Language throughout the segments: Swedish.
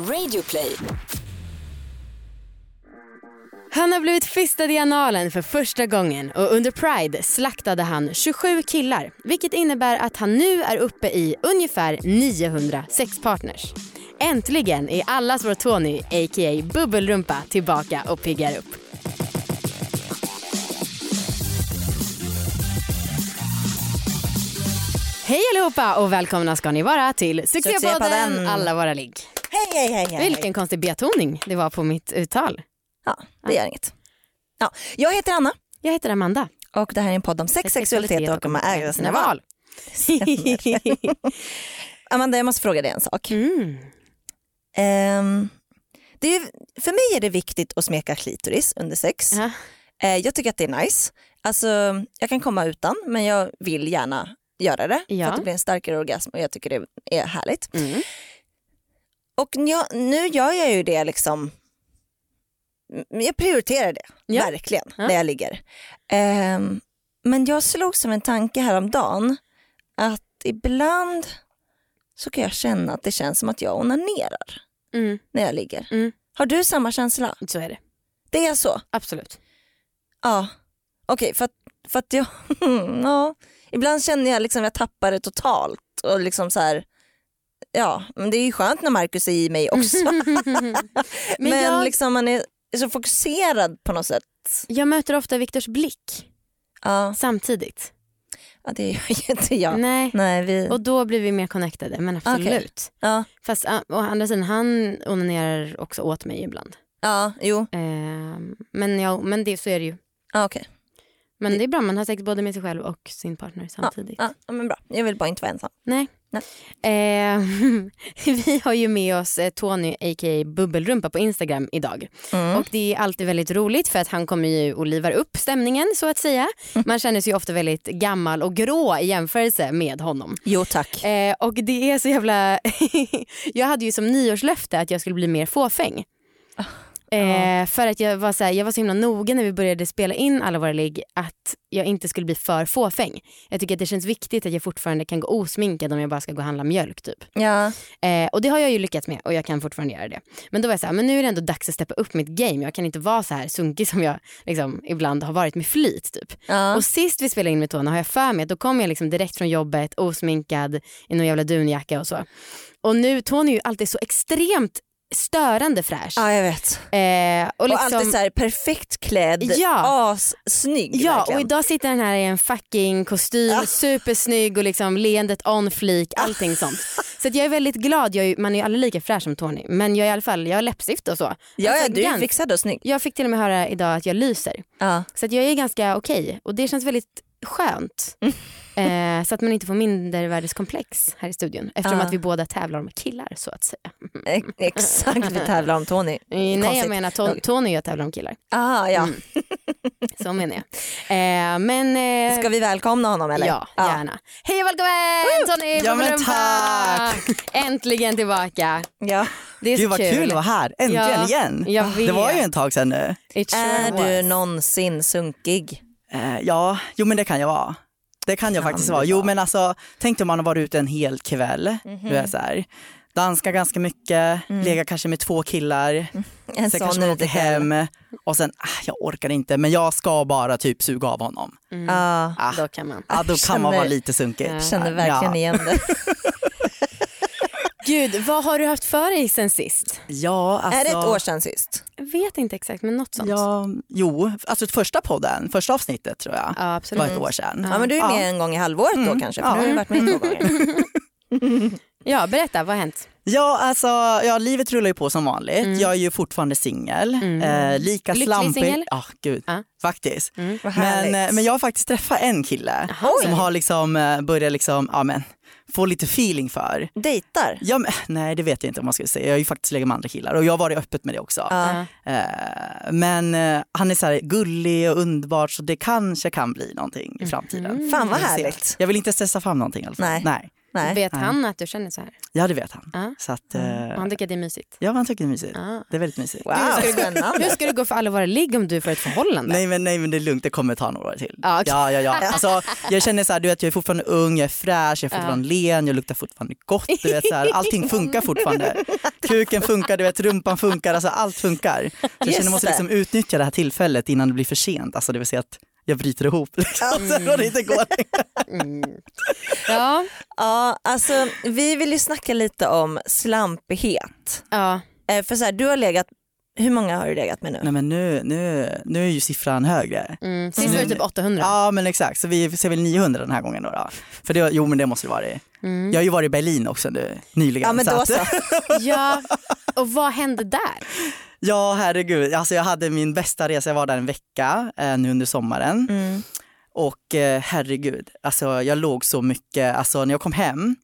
Radioplay. Han har blivit fistad i analen för första gången och under Pride slaktade han 27 killar vilket innebär att han nu är uppe i ungefär 900 sexpartners. Äntligen är allas vår Tony, a.k.a. Bubbelrumpa, tillbaka och piggar upp. Hej allihopa och välkomna ska ni vara till succépodden Succépodden. Alla våra ligg. Hej, hej, hej, hej. Vilken konstig betoning det var på mitt uttal. Ja, det gör inget. Ja, jag heter Anna Jag heter Amanda. och det här är en podd om sex, sexualitet och om att äga sina val. Amanda, jag måste fråga dig en sak. Mm. Ehm, det är, för mig är det viktigt att smeka klitoris under sex. Ja. Eh, jag tycker att det är nice. Alltså, jag kan komma utan men jag vill gärna göra det Ja. för att det blir en starkare orgasm och jag tycker det är härligt. Mm. Och jag, nu gör jag ju det liksom, mm, jag prioriterar det Ja. verkligen Ja. när jag ligger. Ehm, men jag slogs av en tanke häromdagen att ibland så kan jag känna att det känns som att jag onanerar Mm. när jag ligger. Mm. Har du samma känsla? Så är det. Det är så? Absolut. Ja. Okej, för, att, för att jag, ja. Ibland känner jag liksom jag tappar det totalt och liksom så här, ja, men det är ju skönt när Markus är i mig också. men jag- liksom man är så fokuserad på något sätt. Jag möter ofta Viktors blick Ja, samtidigt. ja det gör ju inte jag. Nej. Nej, vi, Och då blir vi mer connectade, men absolut. ja, Fast å andra sidan, han onanerar också åt mig ibland. ja, jo, Ehm, men ja, men det, så är det ju. ja, okej. Men det är bra, man har sex både med sig själv och sin partner samtidigt. Ja, ja, men bra. Jag vill bara inte vara ensam. Nej. Nej. Ehm, vi har ju med oss eh, Tony, a.k.a. Bubbelrumpa på Instagram idag. Mm. Och det är alltid väldigt roligt för att han kommer ju och livar upp stämningen så att säga. Mm. Man känner sig ju ofta väldigt gammal och grå i jämförelse med honom. Jo tack. Eh, och det är så jävla... jag hade ju som nyårslöfte att jag skulle bli mer fåfäng. Eh, för att jag var, så här, jag var så himla noga när vi började spela in alla våra ligg att jag inte skulle bli för fåfäng. Jag tycker att det känns viktigt att jag fortfarande kan gå osminkad om jag bara ska gå och handla mjölk typ. Ja, Eh, och det har jag ju lyckats med och jag kan fortfarande göra det. Men då var jag så här, men nu är det ändå dags att steppa upp mitt game. Jag kan inte vara så här sunkig som jag liksom, ibland har varit med flit typ. ja. Och sist vi spelade in med Tony har jag för mig att då kom jag liksom direkt från jobbet osminkad i någon jävla dunjacka och så. Och nu, Tony är ju alltid så extremt störande fräsch. ja jag vet. Eh, och Och liksom, alltid så här perfekt klädd, Ja. assnygg Ja verkligen. och idag sitter han här i en fucking kostym, Ja. supersnygg och liksom leendet on fleek, allting sånt. Så att jag är väldigt glad, jag är, man är ju aldrig lika fräsch som Tony men jag är i alla fall, jag har läppstift och så. Ja, ja, Alltså, du är gans- fixad och snygg. Jag fick till och med höra idag att jag lyser. Ja. Så att jag är ganska okej och det känns väldigt skönt. Eh, så att man inte får mindervärdeskomplex här i studion eftersom Ja. att vi båda tävlar om killar så att säga. E- Exakt, vi tävlar om Tony. Nej jag menar to- Tony och jag tävlar om killar. Ah, ja. Mm. Så menar jag. Eh, men eh, Ska vi välkomna honom eller? Ja, gärna. Hej och välkommen Tony Ja, men tack. Äntligen tillbaka. Ja. Det är Gud vad kul att vara här, äntligen Ja, igen. jag vet. Det var ju en tag sedan nu. Sure Är was. du någonsin sunkig? Eh, ja, jo men det kan jag vara. Det kan jag Kan faktiskt vara. Jo men alltså, tänk dig om man har varit ute en hel kväll. Mhm. Du är så här, danska ganska mycket, lega kanske med två killar. Mm. En Sen kanske man åker hem och sen, ah, jag orkar inte men jag ska bara typ suga av honom. Ja, Ah, Då kan man. ja, då kan man Känner- vara lite sunkig. Ja. känner verkligen ja. igen det. Gud, vad har du haft för dig sen sist? Ja, alltså, Är det ett år sedan sist? Jag vet inte exakt men något sånt. Ja, jo, alltså första podden, första avsnittet tror jag. Ja, absolut. var ett år sedan. Ja men du är med en gång i halvåret då Mm. kanske, för Ja. nu har du varit med två gånger. Ja, berätta, vad har hänt? Ja, alltså ja, livet rullar ju på som vanligt. Jag är ju fortfarande singel. Eh, lika Lycklig slampig. singel? Ja, gud. Ja. Faktiskt. Vad Men, eh, men jag har faktiskt träffat en kille som har liksom eh, börjat liksom, ja, men, få lite feeling för. Dejtar? Ja, men, nej det vet jag inte om man ska säga. Jag har ju faktiskt legat med andra killar och jag har varit öppet med det också. Eh, men eh, han är så här gullig och underbar så det kanske kan bli någonting i framtiden. Fan vad får härligt. Jag vill inte stressa fram någonting i alla fall. Nej. nej. Nej. Vet han att du känner så här? Ja det vet han. Ja. Så att, Och eh, han tycker att det är mysigt? ja han tycker det är mysigt. Ja. Det är väldigt mysigt. Wow, Hur spännande. ska det gå för alla våra ligg om du får ett förhållande? Nej men, nej men det är lugnt, det kommer ta några år till. Ja, okej. ja, ja, ja. Alltså, jag känner så här, du vet, jag är fortfarande ung, jag är fräsch, jag är fortfarande len, jag luktar fortfarande gott. Du vet, så här, allting funkar fortfarande. Kuken funkar, du vet, rumpan funkar, alltså, allt funkar. Så jag känner jag måste det. liksom utnyttja det här tillfället innan det blir för sent. Alltså, det vill säga att jag bryter ihop liksom, sen och det inte går. Mm. Ja, Ja, alltså, vi vill ju snacka lite om slampighet. ja. Eh, för så här, du har legat, hur många har du legat med nu? Nej men nu, nu, nu är ju siffran högre. Mm. Sist var det typ 800. Ja men exakt, så vi ser väl 900 den här gången då. då. För det, jo men det måste det vara det. Mm. Jag har ju varit i Berlin också nu nyligen. Ja men så då så. Ja, och vad hände där? Ja herregud, alltså jag hade min bästa resa, jag var där en vecka eh, nu under sommaren. Mm. Och eh, herregud, alltså jag låg så mycket, alltså när jag kom hem,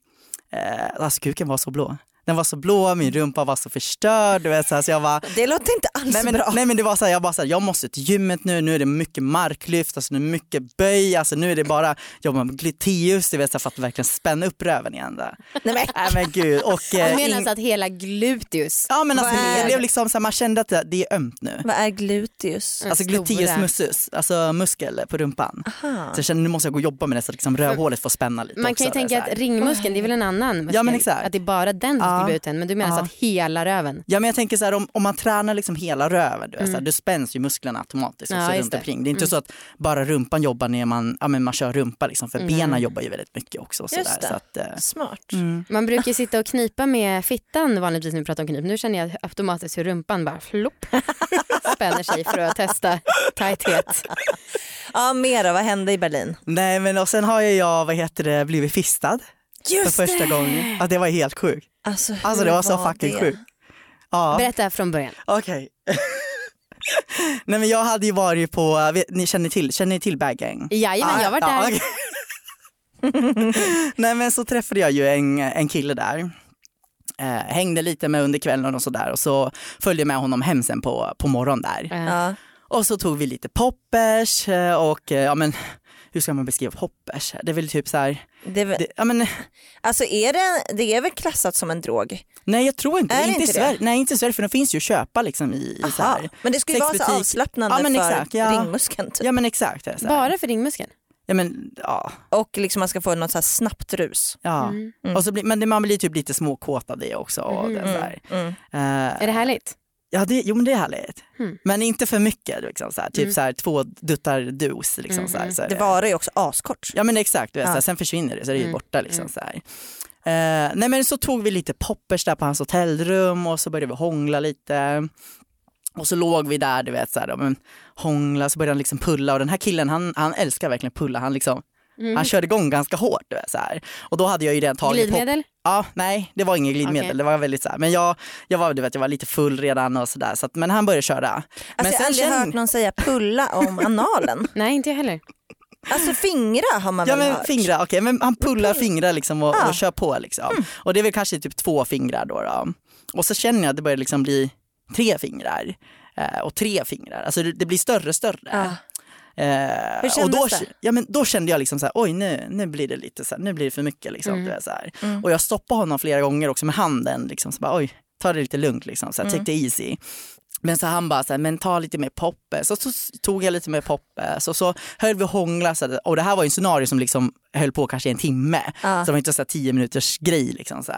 eh, alltså kuken var så blå. Den var så blå, min rumpa var så förstörd. Du vet, så, här, så jag var, Det låter inte alls nej, men, bra. nej men det var så här, jag bara så här, jag måste till gymmet nu, nu är det mycket marklyft, alltså nu är det mycket böj, alltså nu är det bara jobba med gluteus, du vet, så här, för att verkligen spänna upp röven igen. Där. Nej, men, Nej men gud. Och, eh, Jag menar ing- alltså att hela gluteus. Ja men alltså det det? blev liksom så man kände att det, det är ömt nu. vad är gluteus? Alltså gluteus muskus, alltså muskel på rumpan. Aha. Så jag kände nu måste jag gå och jobba med det så att liksom rövhålet får spänna lite Man också. kan ju tänka att ringmuskeln det är väl en annan muskel? Ja, men exakt. Att det är bara den Ja. Uttänd. Men du menar Ja. så att hela röven? Ja men jag tänker så här om, om man tränar liksom hela röven, du vet, så här, då spänns ju musklerna automatiskt Mm. Ja, också runt det. omkring. Det är inte så att bara rumpan jobbar när man, ja, men man kör rumpa liksom, för benen jobbar ju väldigt mycket också. och Så Just där, det. så att, eh, Smart. mm. Man brukar ju sitta och knipa med fittan vanligtvis när vi pratar om knip. Nu känner jag automatiskt hur rumpan bara flopp spänner sig för att testa tajthet. Ja, mera, vad hände i Berlin? Nej men och sen har jag, vad heter det, blivit fistad för första gången. Ja, det var helt sjukt. Alltså, Alltså det var så var fucking det? sjukt. Ja. Berätta från början. Okej. Nej men jag hade ju varit på, vet, ni känner till, känner ni till Bag Gang? Jajamän, jag har varit Ja, där. okej. Nej men så träffade jag ju en, en kille där. Eh, hängde lite med under kvällen och sådär och så följde jag med honom hem sen på, på morgonen där. Eh, Ja. Och så tog vi lite poppers eh, och eh, ja men hur ska man beskriva poppers? Det är väl typ så här, Det, är väl- det, ja men alltså är det, det är väl klassat som en drog? nej jag tror inte, Är inte, inte det? Sverige, nej inte i Sverige för de finns ju att köpa liksom i, i så här. Men det skulle ju vara så avslappnande Ja, men för exakt, ja. ringmuskeln. Typ. Ja men exakt. Så här. Bara för ringmuskeln? Ja men ja. Och liksom man ska få något så här snabbt rus. ja. Mm. Och så blir, men det, man blir typ lite småkåt av det också. Och det, så här. Mm. Eh, Är det härligt? Ja, det, jo men det är härligt. Mm. Men inte för mycket. Liksom, så här. Typ Mm. så här, två duttar dos. Liksom, Mm, så här, mm. så är Det varar ju också askort. Ja men exakt, du vet, Ja. så här, sen försvinner det så är det ju Mm. borta. Liksom, Mm. så här. Eh, nej men så tog vi lite poppers där på hans hotellrum och så började vi hångla lite. Och så låg vi där, du vet, så här, men, hångla, så började han liksom pulla och den här killen han, han älskar verkligen pulla. Han, liksom, Mm. han körde igång ganska hårt. Du vet, så här. Och då hade jag ju redan tagit Glidmedel? Ja, nej det var inget glidmedel. Okej. Det var väldigt så här. Men jag, jag, var, du vet, jag var lite full redan och sådär. Så att, men han började köra. Alltså, men jag har aldrig känn- hört någon säga pulla om analen. Nej, inte jag heller. Alltså fingra har man Ja väl men hört? fingrar, okej men han pullar fingrar liksom och, Ah. Mm. och kör på liksom. Och det är väl kanske typ två fingrar då. då. Och så känner jag att det börjar liksom bli tre fingrar. Eh, och tre fingrar, alltså det, det blir större och större. Ja. Eh, Hur och kändes då, det? Ja, men då kände jag liksom så här, oj nu, nu blir det lite så här, nu blir det för mycket liksom. Mm. Du vet, så. Mm. Och jag stoppade honom flera gånger också med handen liksom, så bara, oj ta det lite lugnt liksom, så här, Mm. take it easy. Men så han bara, så här, men ta lite mer poppes. Och så s- tog jag lite mer poppes och så höll vi och hångla. Så här, och det här var ju en scenario som liksom höll på kanske en timme. Ja. Så det var inte så här tio minuters grej liksom så.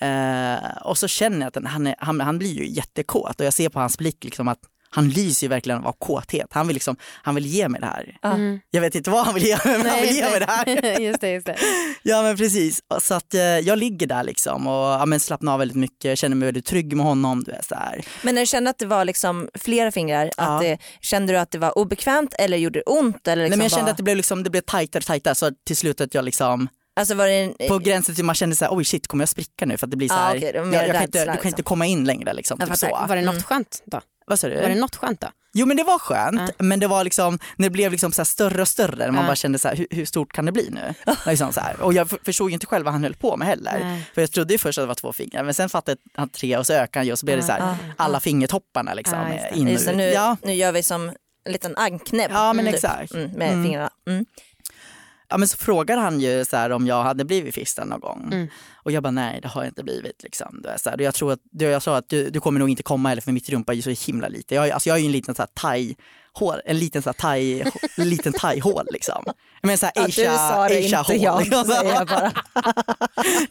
Eh, och så känner jag att han, är, han, han blir ju jättekåt och jag ser på hans blick liksom att han lyser ju verkligen av kåthet. Han vill, liksom, han vill ge mig det här. Mm. Jag vet inte vad han vill ge mig, men han vill ge mig det här. just det, just det. Ja men precis. Så att eh, jag ligger där liksom och ja, men slappnar av väldigt mycket, känner mig väldigt trygg med honom. Du vet, så här. Men när du kände att det var liksom flera fingrar, Ja. att det, kände du att det var obekvämt eller gjorde det ont? Eller liksom Nej, men jag bara, kände att det blev, liksom, det blev tajtare och tajtare så till slut att jag liksom alltså var det en, på gränsen till man kände så här, oj shit kommer jag spricka nu för att det blir så Ja, här, var mer jag, jag kan inte, du kan inte liksom. komma in längre liksom. Jag Typ så. Var det något Mm. skönt då? Vad sa du? Var det något skönt då? Jo men det var skönt men det var liksom när det blev liksom så här större och större man Ja. bara kände så här, hur, hur stort kan det bli nu? liksom så här. Och jag förstod ju inte själv vad han höll på med heller. Nej. För jag trodde ju först att det var två fingrar men sen fattade han tre och så ökade han ju och så blev det så här, Ja. alla fingertopparna liksom Ja, just det. in och ut. nu, Ja. nu gör vi som en liten anknäbb Ja men typ, exakt. mm, med Mm. fingrarna. Mm. Ja, men så frågar han ju så här, om jag hade blivit fistad någon gång. Mm. Och jag bara nej det har jag inte blivit. Liksom. Du är så här, och jag tror att, du, jag sa att du, du kommer nog inte komma heller för mitt rumpa är ju så himla lite. Jag, alltså, jag är ju en liten så här, thai hål, en liten så här, thai, en liten thai-hål liksom. Men så här, Ja, Asia, du sa det, inte jag. säger jag bara.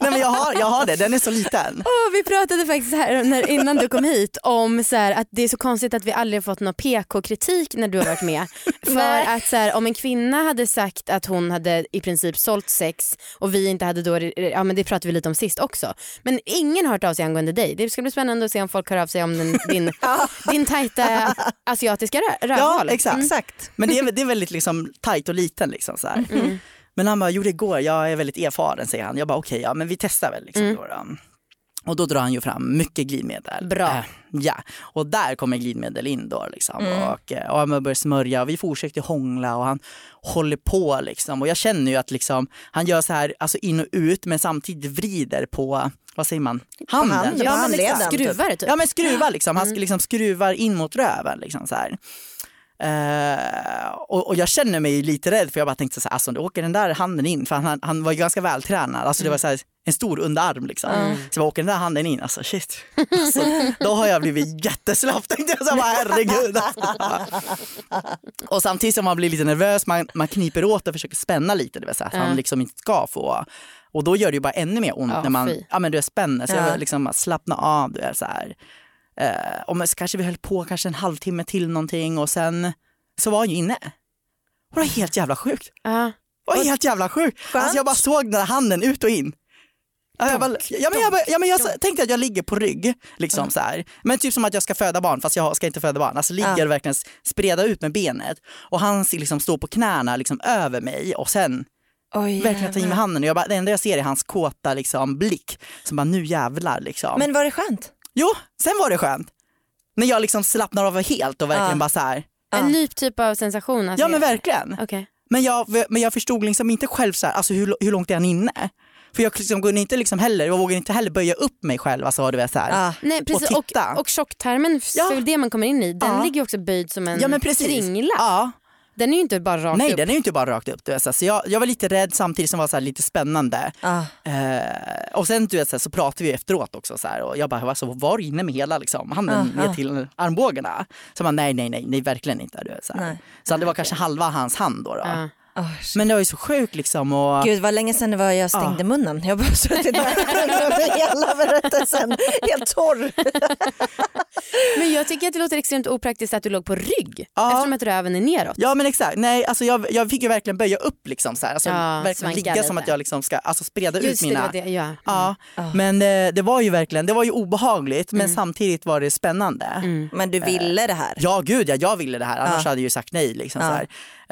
nej men jag har, jag har det, den är så liten. Åh, vi pratade faktiskt här när, innan du kom hit om så här, att det är så konstigt att vi aldrig har fått någon PK-kritik när du har varit med. För Nej. att så här, om en kvinna hade sagt att hon hade i princip sålt sex och vi inte hade då, ja men det pratade vi lite om sist också. Men ingen har hört av sig angående dig. Det ska bli spännande att se om folk hör av sig om den, din, din tajta asiatiska rö- Ja exakt. Exakt. Men det är, det är väldigt liksom tajt och liten liksom så här. Mm. Men han bara, jo det går, jag är väldigt erfaren säger han. Jag bara okej, ja men vi testar väl. Liksom, Mm. då, då. Och då drar han ju fram mycket glidmedel. Bra. Eh, ja, och där kommer glidmedel in då liksom. Mm. Och, eh, och han börjar smörja och vi fortsätter hångla och han håller på liksom. Och jag känner ju att liksom, han gör så här alltså in och ut men samtidigt vrider på, vad säger man, handen. hand- ja, men handleden. exakt. Skruvar typ. Ja men skruvar liksom, han Mm. liksom skruvar in mot röven liksom så här. Eh, och, och jag känner mig lite rädd för jag bara tänkte så här, alltså åker den där handen in, för han, han var ju ganska vältränad, alltså det var så här, en stor underarm liksom. Så jag åker den där handen in, alltså shit. Alltså, då har jag blivit jätteslapp tänkte jag, så bara, herregud. och samtidigt som man blir lite nervös, man, man kniper åt och försöker spänna lite, det vill säga, att han Ja. liksom inte ska få och då gör det ju bara ännu mer ont Ja, när man fy. ja, men du är spänner. Så Ja. jag liksom slappna av. Du är så här. Eh, och så kanske vi höll på kanske en halvtimme till någonting och sen så var han ju inne. Och det var helt jävla sjukt. Ja. Det var helt jävla sjukt. Alltså jag bara såg den där handen ut och in. Ja, jag, bara, ja, men jag, bara, ja, men jag tänkte att jag ligger på rygg, liksom så här. men typ som att jag ska föda barn fast jag ska inte föda barn. Alltså ligger och verkligen spreda ut med benet och han liksom står på knäna liksom över mig och sen Oj, verkligen ta i med handen och jag bara, det enda jag ser är hans kåta liksom, blick som bara nu jävlar liksom. Men var det skönt? Jo, sen var det skönt. När jag liksom slappnar av helt och verkligen Ja. bara så här. En Ja. ny typ av sensation. Alltså, Ja men verkligen. Okej. Men jag, men jag förstod liksom inte själv så här, alltså hur, hur långt är han inne? För jag liksom kunde inte liksom heller, jag vågade inte heller böja upp mig själv. Alltså, du vet, så här. Ah. Nej, precis. Och Och, titta. och, tjocktarmen, Ja. det är väl det man kommer in i, den Ja. ligger ju också böjd som en Ja men precis. kringla. Ja. Den är ju inte bara rakt Nej upp. den är ju inte bara rakt upp. Du vet, så jag, jag var lite rädd samtidigt som var så lite spännande. Ah. Eh, och sen du vet, så, så pratade vi efteråt också så och jag bara, alltså, var inne med hela liksom, handen Aha. ner till armbågarna? Så man nej nej nej, nej verkligen inte. Du vet, så. Nej. så det var kanske halva hans hand då. då. Ja. Oh, Men det var ju så sjukt liksom. Och, Gud vad länge sedan det var jag stängde Ja. munnen. Jag har bara suttit där hela berättelsen, helt torr. Men jag tycker att det låter extremt opraktiskt att du låg på rygg Ja. eftersom att röven är neråt. Ja men exakt, nej alltså jag, jag fick ju verkligen böja upp liksom så här. Alltså, Ja, verkligen ligga lite. som att jag liksom ska alltså, spreda ut Just det, det mina var det. Ja. Ja, Mm. men eh, det var ju verkligen, det var ju obehagligt men Mm. samtidigt var det spännande. Men du ville det här? Ja gud ja, jag ville det här annars Ja. hade jag ju sagt nej. Liksom, Ja. så,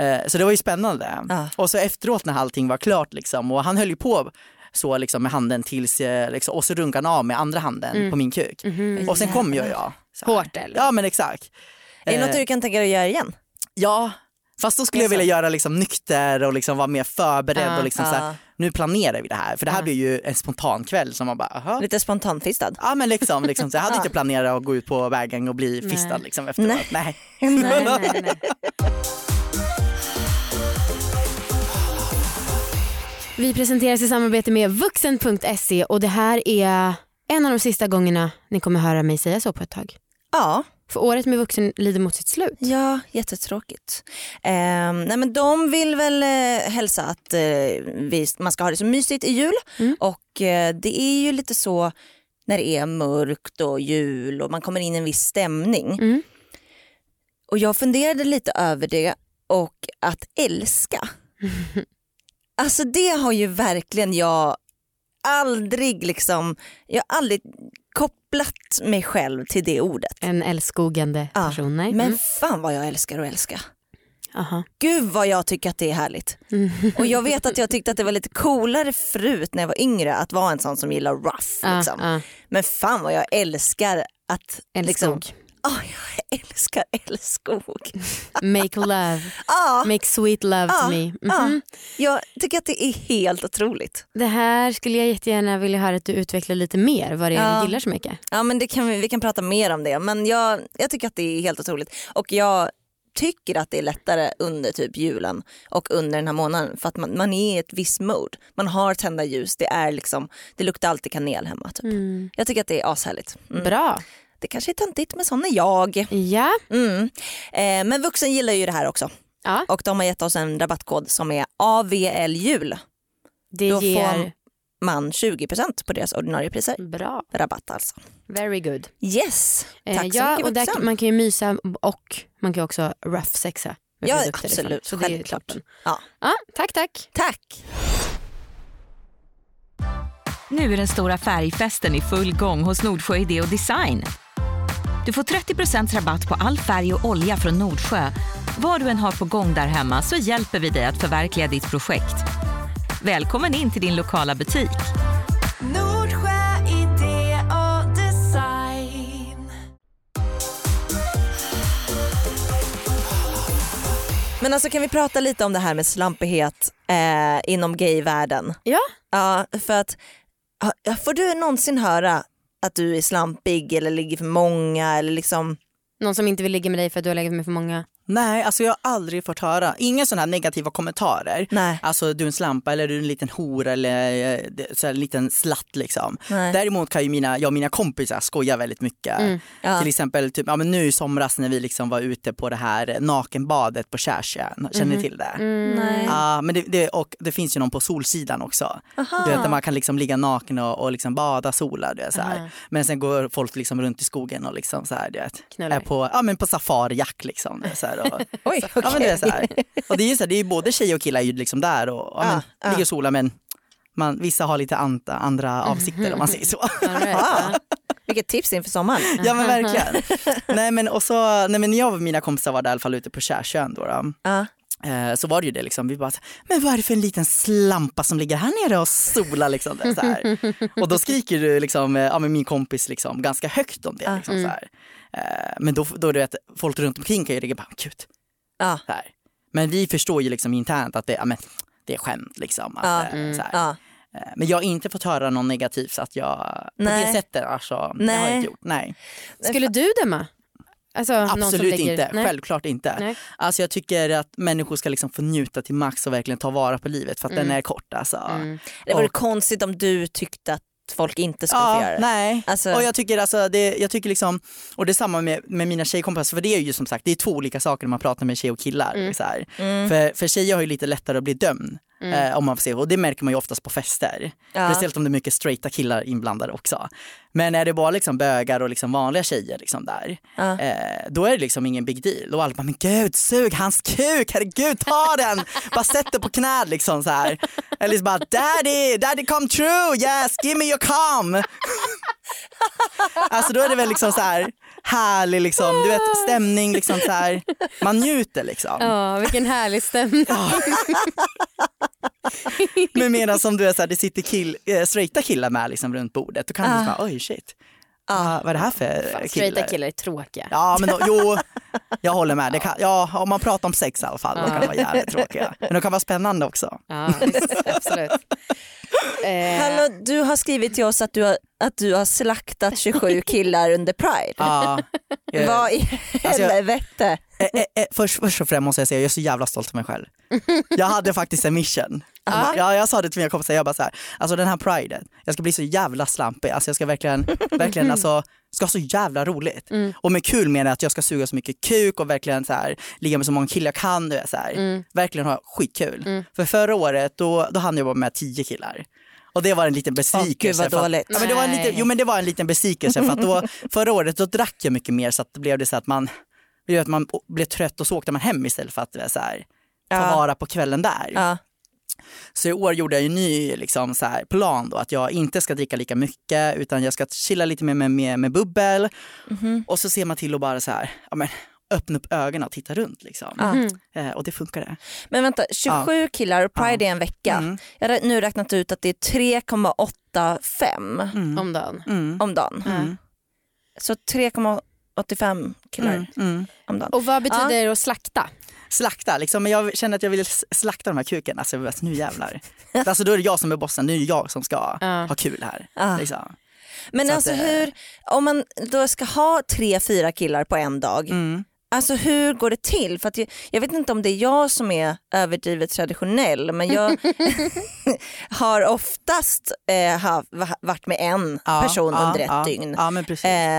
här. Eh, så det var ju spännande. Ja. Och så efteråt när allting var klart liksom, och han höll ju på så liksom, med handen tills, eh, liksom, och så runkade han av med andra handen på min kuk. Mhm. Och sen kom ju jag. Hårt eller? Ja men exakt. Är det Eh, något du kan tänka dig att göra igen? Ja, fast då skulle jag vilja göra liksom nykter och liksom vara mer förberedd Ja, och liksom så här, ja. nu planerar vi det här. För det här Ja. blir ju en spontan kväll som man bara, aha. Lite spontanfistad? Ja men liksom, liksom så jag hade inte planerat att gå ut på vägen och bli Nej. fistad liksom efteråt. Nej. Nej. Nej, nej, nej. Vi presenteras i samarbete med vuxen.se och det här är en av de sista gångerna ni kommer höra mig säga så på ett tag. Ja. För året med vuxen lider mot sitt slut. Ja, jättetråkigt. Ehm, nej men de vill väl eh, hälsa att eh, vi, man ska ha det så mysigt i jul. Mm. Och eh, det är ju lite så när det är mörkt och jul och man kommer in i en viss stämning. Mm. Och jag funderade lite över det och att älska. Alltså det har ju verkligen jag aldrig liksom, jag har aldrig kopplat mig själv till det ordet. En älskogande Ja, person. Men Mm. fan vad jag älskar att älska. Aha. Gud vad jag tycker att det är härligt. Mm. Och jag vet att jag tyckte att det var lite coolare förut när jag var yngre att vara en sån som gillar rough. Ja, Liksom. ja. Men fan vad jag älskar att... Liksom, Åh, jag älskar älskog. Make love. Ja, Make sweet love Ja, to me. ja. Mhm. jag tycker att det är helt otroligt. Det här skulle jag jättegärna vilja höra att du utvecklar lite mer vad det är Ja. du gillar så mycket. Ja men det kan vi, vi kan prata mer om det men jag, jag tycker att det är helt otroligt. Och jag tycker att det är lättare under typ julen och under den här månaden för att man, man är i ett visst mode. Man har tända ljus, det, är liksom, det luktar alltid kanel hemma. Typ. Mm. Jag tycker att det är ashärligt. Mm. Bra. Det kanske är töntigt men sån är jag. Ja. Mm. Eh, men vuxen gillar ju det här också ja, och de har gett oss en rabattkod som är AVL-jul. det Då ger får man 20% på deras ordinarie priser. bra. Rabatt alltså. Very good. Yes, Eh, tack så ja, mycket och där, man kan ju mysa och man kan också rough sexa med Ja, absolut. Så det är toppen. Ja. Ja, tack tack. Tack. Nu är den stora färgfesten i full gång hos Nordsjö Idé och Design. Du får 30 rabatt på all färg och olja från Nordsjö. Vad du än har på gång där hemma så hjälper vi dig att förverkliga ditt projekt. Välkommen in till din lokala butik. Nordsjö idé och design. Men alltså kan vi prata lite om det här med slampighet eh, inom gayvärlden? Ja. Ja, för att får du någonsin höra att du är slampig eller ligger för många eller liksom Någon som inte vill ligga med dig för att du har legat med för många. Nej, alltså jag har aldrig fått höra, inga sådana här negativa kommentarer. Nej. Alltså du är en slampa eller du är en liten hora eller eh, så här, en liten slatt liksom. Nej. Däremot kan ju mina, jag och mina kompisar skoja väldigt mycket. Ja. Till exempel typ, ja, men nu i somras när vi liksom var ute på det här nakenbadet på Kärsön, känner ni till det? Nej. Ja, men det, det, och det finns ju någon på Solsidan också. Du vet, där man kan liksom ligga naken och, och liksom bada, sola. Du vet, så här. Men sen går folk liksom runt i skogen och liksom så här, du vet, Knullar. är på, ja, men på safarijakt. Liksom, du vet, så här, och, Oj, okej. ja, men det är så här. Och det är ju så här, det är ju både tjejer och killar ju liksom där och ja, men, ja. ligger och solar men man, vissa har lite anta, andra avsikter om man säger så. Right. Vilket tips inför sommaren. ja men verkligen. nej men och så, nej men jag och mina kompisar var där i alla fall ute på Kärsön då, då eh, så var det ju det liksom, vi bara, men vad är det för en liten slampa som ligger här nere och solar liksom. Där, så här. Och då skriker du liksom, eh, ja men min kompis liksom ganska högt om det. Liksom, så här. Eh, men då, då du vet, folk runt omkring kan ju ligga bara, gud. Ja. Så här. Men vi förstår ju liksom internt att det, ja, men, det är skämt liksom. Att, Ja. eh, så här. Ja. Eh, Men jag har inte fått höra någon negativt så att jag på Nej. det sättet alltså, det har jag Nej. inte gjort. Nej. Skulle du döma? Alltså, någon som Absolut ligger... inte, Nej. självklart inte. Nej. Alltså jag tycker att människor ska liksom få njuta till max och verkligen ta vara på livet för att den är kort alltså. Mm. Det vore Och- konstigt om du tyckte att folk inte skulle få Ja, göra det. nej. Alltså- Och jag tycker alltså, det, jag tycker liksom, och det är samma med, med mina tjejkompisar, för det är ju som sagt, det är två olika saker när man pratar med tjej och killar. Så här. För, för tjejer har ju lite lättare att bli dömd. Eh, om man får se, och det märker man ju oftast på fester. Ja. Speciellt om det är mycket straighta killar inblandade också. Men är det bara liksom bögar och liksom vanliga tjejer liksom där, Ja. eh, då är det liksom ingen big deal. Och alla bara, men gud sug hans kuk, herregud ta den! bara sätt det på knät liksom så här. Så bara, daddy, daddy come true, yes give me your cum. Alltså då är det väl liksom så här härlig liksom, du vet stämning liksom så här. man njuter liksom. Ja, vilken härlig stämning. Men medan som du är så här, det sitter kill, äh, straighta killar med liksom runt bordet, då kan du bara oj shit. Ah, vad är det här för killar? Straighta killar är tråkiga. Ja men då, jo, jag håller med. Det kan, ja, om man pratar om sex i alla fall, de kan vara jävligt tråkiga. Men de kan vara spännande också. Ja, visst, absolut. Eh, Hallå, du har skrivit till oss att du har, att du har slaktat 27 killar under Pride. Ja, eh, Vad i Alltså, jag- helvete? Eh, eh, eh, först, först och främst måste jag säga, jag är så jävla stolt över mig själv. Jag hade faktiskt en mission. Ja, jag sa det till mina kompisar, jag bara så här, alltså den här priden, jag ska bli så jävla slampig, alltså jag ska verkligen, verkligen alltså, ska ha så jävla roligt. Och med kul menar jag att jag ska suga så mycket kuk och verkligen så här, ligga med så många killar jag kan, du vet, så här, verkligen ha skitkul. För förra året då, då hann jag bara med tio killar. Och det var en liten besvikelse. vad för att- dåligt. Ja, men det var en Nej. liten, jo men det var en liten besvikelse för att då, förra året då drack jag mycket mer så att det blev det så att man, det gör att man blev trött och så åkte man hem istället för att var så här, ta Ja. vara på kvällen där. Ja. Så i år gjorde jag en ny liksom, så här, plan då, att jag inte ska dricka lika mycket utan jag ska chilla lite mer med, med, med bubbel. Mhm. Och så ser man till att bara så här, ja, men, öppna upp ögonen och titta runt. Liksom. Eh, och det funkar det. Men vänta, 27 killar och Pride är en vecka. Mm. Jag har nu räknat ut att det är 3,85 Om dagen. Mm. om dagen. Mm. Så 3,85 killar Mm. Mm. om dagen. Och vad betyder det att slakta? Slakta, liksom, men jag känner att jag vill slakta de här kuken. Alltså, jag nu jävlar. alltså, då är det jag som är bossen, nu är det jag som ska Ja. ha kul här. Ja. Liksom. Men Så att alltså det- hur, om man då ska ha tre, fyra killar på en dag, Mm. Alltså hur går det till? För jag, jag vet inte om det är jag som är överdrivet traditionell men jag har oftast eh, ha, va- varit med en Ja, person ja, under ett ja, dygn.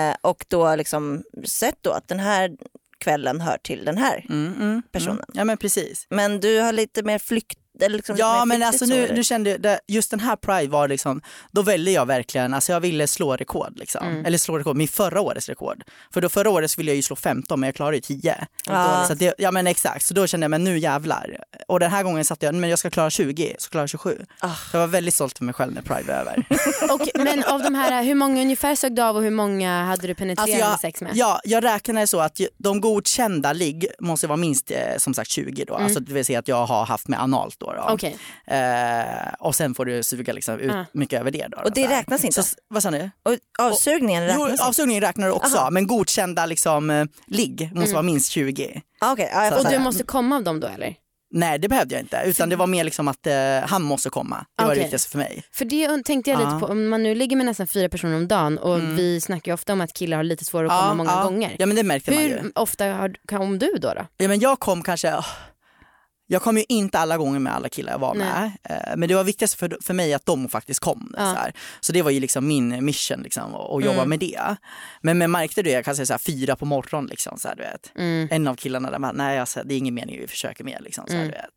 Eh, och då liksom sett då att den här kvällen hör till den här. Mm, mm, personen. Mm. Ja men precis. Men du har lite mer flykt... Eller liksom Ja men alltså så, nu, nu kände jag, just den här Pride var liksom, då väljer jag verkligen, alltså jag ville slå rekord liksom. Mm. Eller slå rekord, min förra årets rekord. För då förra året ville jag ju slå 15 men jag klarade ju 10. Ja. Så det, ja men exakt, så då kände jag men nu jävlar. Och den här gången satte jag, men jag ska klara 20, så klarade jag 27. Ah. Så jag var väldigt stolt över mig själv när Pride var över. Och, men av de här, hur många ungefär sög du av och hur många hade du penetrerande Alltså sex med? Ja, jag räknar så att de godkända ligg måste vara minst eh, som sagt 20 då. Alltså det vill säga att jag har haft med analt då. Då. Okej. Eh, och sen får du suga liksom ut Ah. mycket över det. Då, Och det räknas inte? Så, vad sa ni? Och avsugningen Jo, räknas inte? avsugningen räknar du också, men godkända liksom, eh, ligg måste vara minst 20. Ah, ja, jag Så-. Och du måste komma av dem då eller? Nej det behövde jag inte, utan det var mer liksom att eh, han måste komma. Det var det viktigaste för mig. För det tänkte jag lite Ja. på, om man nu ligger med nästan fyra personer om dagen och vi snackar ju ofta om att killar har lite svårare att komma många ja. gånger. Ja men det märkte man ju. Hur ofta har, kom du då? då? Ja, men jag kom kanske, jag kom ju inte alla gånger med alla killar jag var med. Eh, Men det var viktigast för, för mig att de faktiskt kom. Ja. Så, så det var ju liksom min mission liksom, att jobba Mm. med det. Men, men märkte du, jag kan säga så här, fyra på morgonen liksom, så här, du vet. Mm. En av killarna där bara, nej alltså, det är ingen mening vi försöker mer liksom, så här, du vet.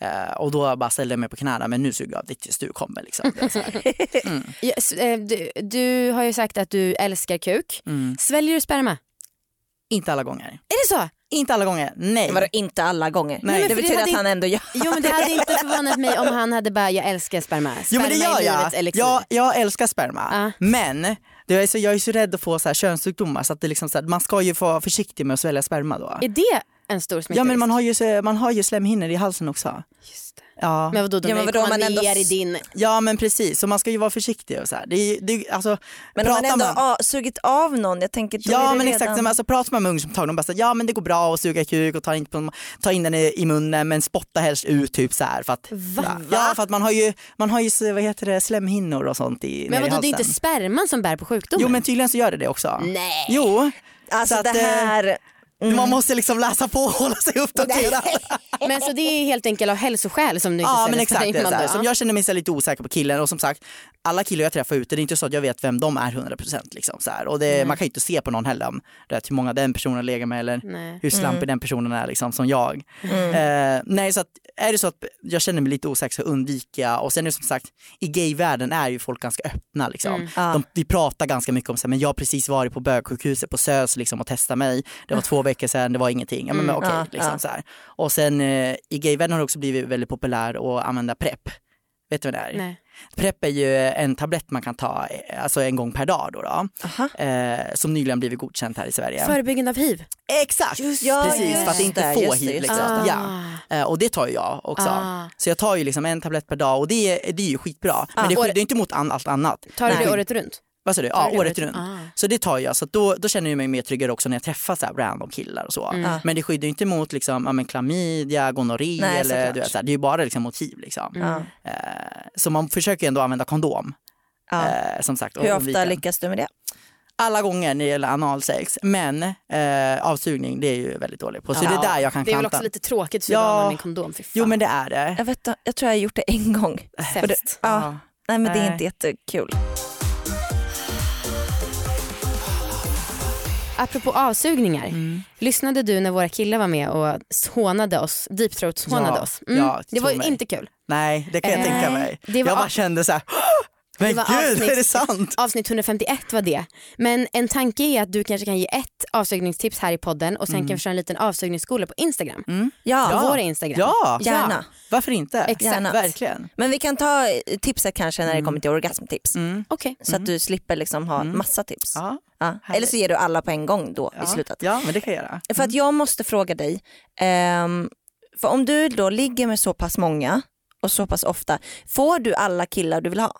Eh, och då bara ställde jag mig på knäna, men nu suger jag av ditt tills du kommer. Liksom. S- eh, du, du har ju sagt att du älskar kuk. Mm. Sväljer du sperma? Inte alla gånger. Är det så? Inte alla gånger, nej. Vadå inte alla gånger? Nej, men det det betyder hade att han ändå gör Jo men det hade inte förvånat mig om han hade bara, jag älskar sperma. Sperma Jo men det gör är jag. jag. Jag älskar sperma. Ja. Men det är så, jag är så rädd att få så här könssjukdomar så att det liksom så här, man ska ju vara försiktig med att svälja sperma då. Är det en stor smittorisk? Ja men man har ju, man har ju slemhinnor i halsen också. Just det. Ja. Men vadå, de Ja, men vadå, man ändå i din... ja men precis, så man ska ju vara försiktig och så här. Det är, det är, alltså, Men om man ändå man- har sugit av någon, jag tänker Ja men redan... exakt, men alltså, pratar man med ungdomsmottagningen de bara så här, ja men det går bra att suga kuk och ta in, på, ta in den i, i munnen men spotta helst ut typ så här för att, Va? ja, för att man har ju, man har ju så- vad heter det, slemhinnor och sånt i, Men nere i vadå, det är inte sperman som bär på sjukdomen? Jo men tydligen så gör det det också. Nej. Jo, Alltså så att, det eh, här... Mm. man måste liksom läsa på och hålla sig uppdaterad. Men så det är helt enkelt av hälsoskäl som du inte Ja men exakt, det är sperma så här. då? Som jag känner mig så lite osäker på killen och som sagt alla killar jag träffar ute, det är inte så att jag vet vem de är 100% liksom så och det, man kan ju inte se på någon heller om vet, hur många den personen lägger med eller Nej. hur slampig den personen är liksom som jag. Eh, nej så att är det så att jag känner mig lite osäker så undviker jag och sen är det som sagt i gayvärlden är ju folk ganska öppna liksom. Ja. De, vi pratar ganska mycket om så men jag har precis varit på bögsjukhuset på SÖS liksom, och testat mig. Det var två veckor sedan, det var ingenting. Ja, men, men, okej, Ja, liksom, ja. så här. Och sen eh, i gayvärlden har det också blivit väldigt populär att använda PREP. Vet du vad det är? Nej. PREP är ju en tablett man kan ta eh, alltså en gång per dag då, då eh, som nyligen blivit godkänt här i Sverige. Förebyggande av hiv? Exakt, ja, precis just för att inte få just det, hiv. just Liksom. det. Ja. Eh, och det tar ju jag också. Ah. Så jag tar ju liksom en tablett per dag och det, är- det är ju skitbra. Men det skyddar ju inte mot an, allt annat. Tar du det året runt? Vad sa du? Ja, året runt. Ah. Så det tar jag, så att då, då känner jag mig mer tryggare också när jag träffar så här random killar och så. Mm. Men det skyddar ju inte mot liksom, ja, men klamydia, gonorré Nej, eller du vet, så här, det är ju bara liksom mot hiv. Liksom. Mm. Ja. Eh, så man försöker ju ändå använda kondom. Ja. Eh, som sagt, Hur ofta lyckas du med det? Alla gånger när det gäller analsex, men eh, avsugning det är ju väldigt dålig på. Så Ja. det är där jag kan Det är väl också lite tråkigt så Ja. ja. med kondom. Jo men det är det. Jag, vet, jag tror jag har gjort det en gång. Sämst. ja. Nej men det är inte jättekul. Apropå avsugningar. Mm. Lyssnade du när våra killar var med och hånade oss, deepthroat-hånade Ja, oss? Mm. ja, det var mig. inte kul. Nej det kan jag Eh, tänka mig. var- Jag bara kände så här, men Det var gud avsnitt- är det sant? Avsnitt 151 var det. Men en tanke är att du kanske kan ge ett avsugningstips här i podden och sen kan vi köra en liten avsugningsskola på Instagram. Ja, På Ja. våra Instagram. Ja, gärna. varför inte? Exakt. Gärna. Verkligen. Men vi kan ta eh, tipset kanske när det kommer till orgasmtips. Mm. Okej. Så att du slipper liksom ha massa tips. Ja. Ja. Eller så ger du alla på en gång då Ja. i slutet. ja men det kan jag göra. För att jag måste fråga dig, ehm, för om du då ligger med så pass många och så pass ofta, får du alla killar du vill ha?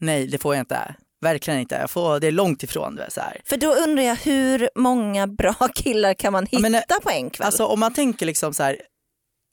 Nej det får jag inte. Verkligen inte. Jag får, det är långt ifrån. Så här. För då undrar jag hur många bra killar kan man hitta Ja, men, på en kväll? Alltså om man tänker liksom så här,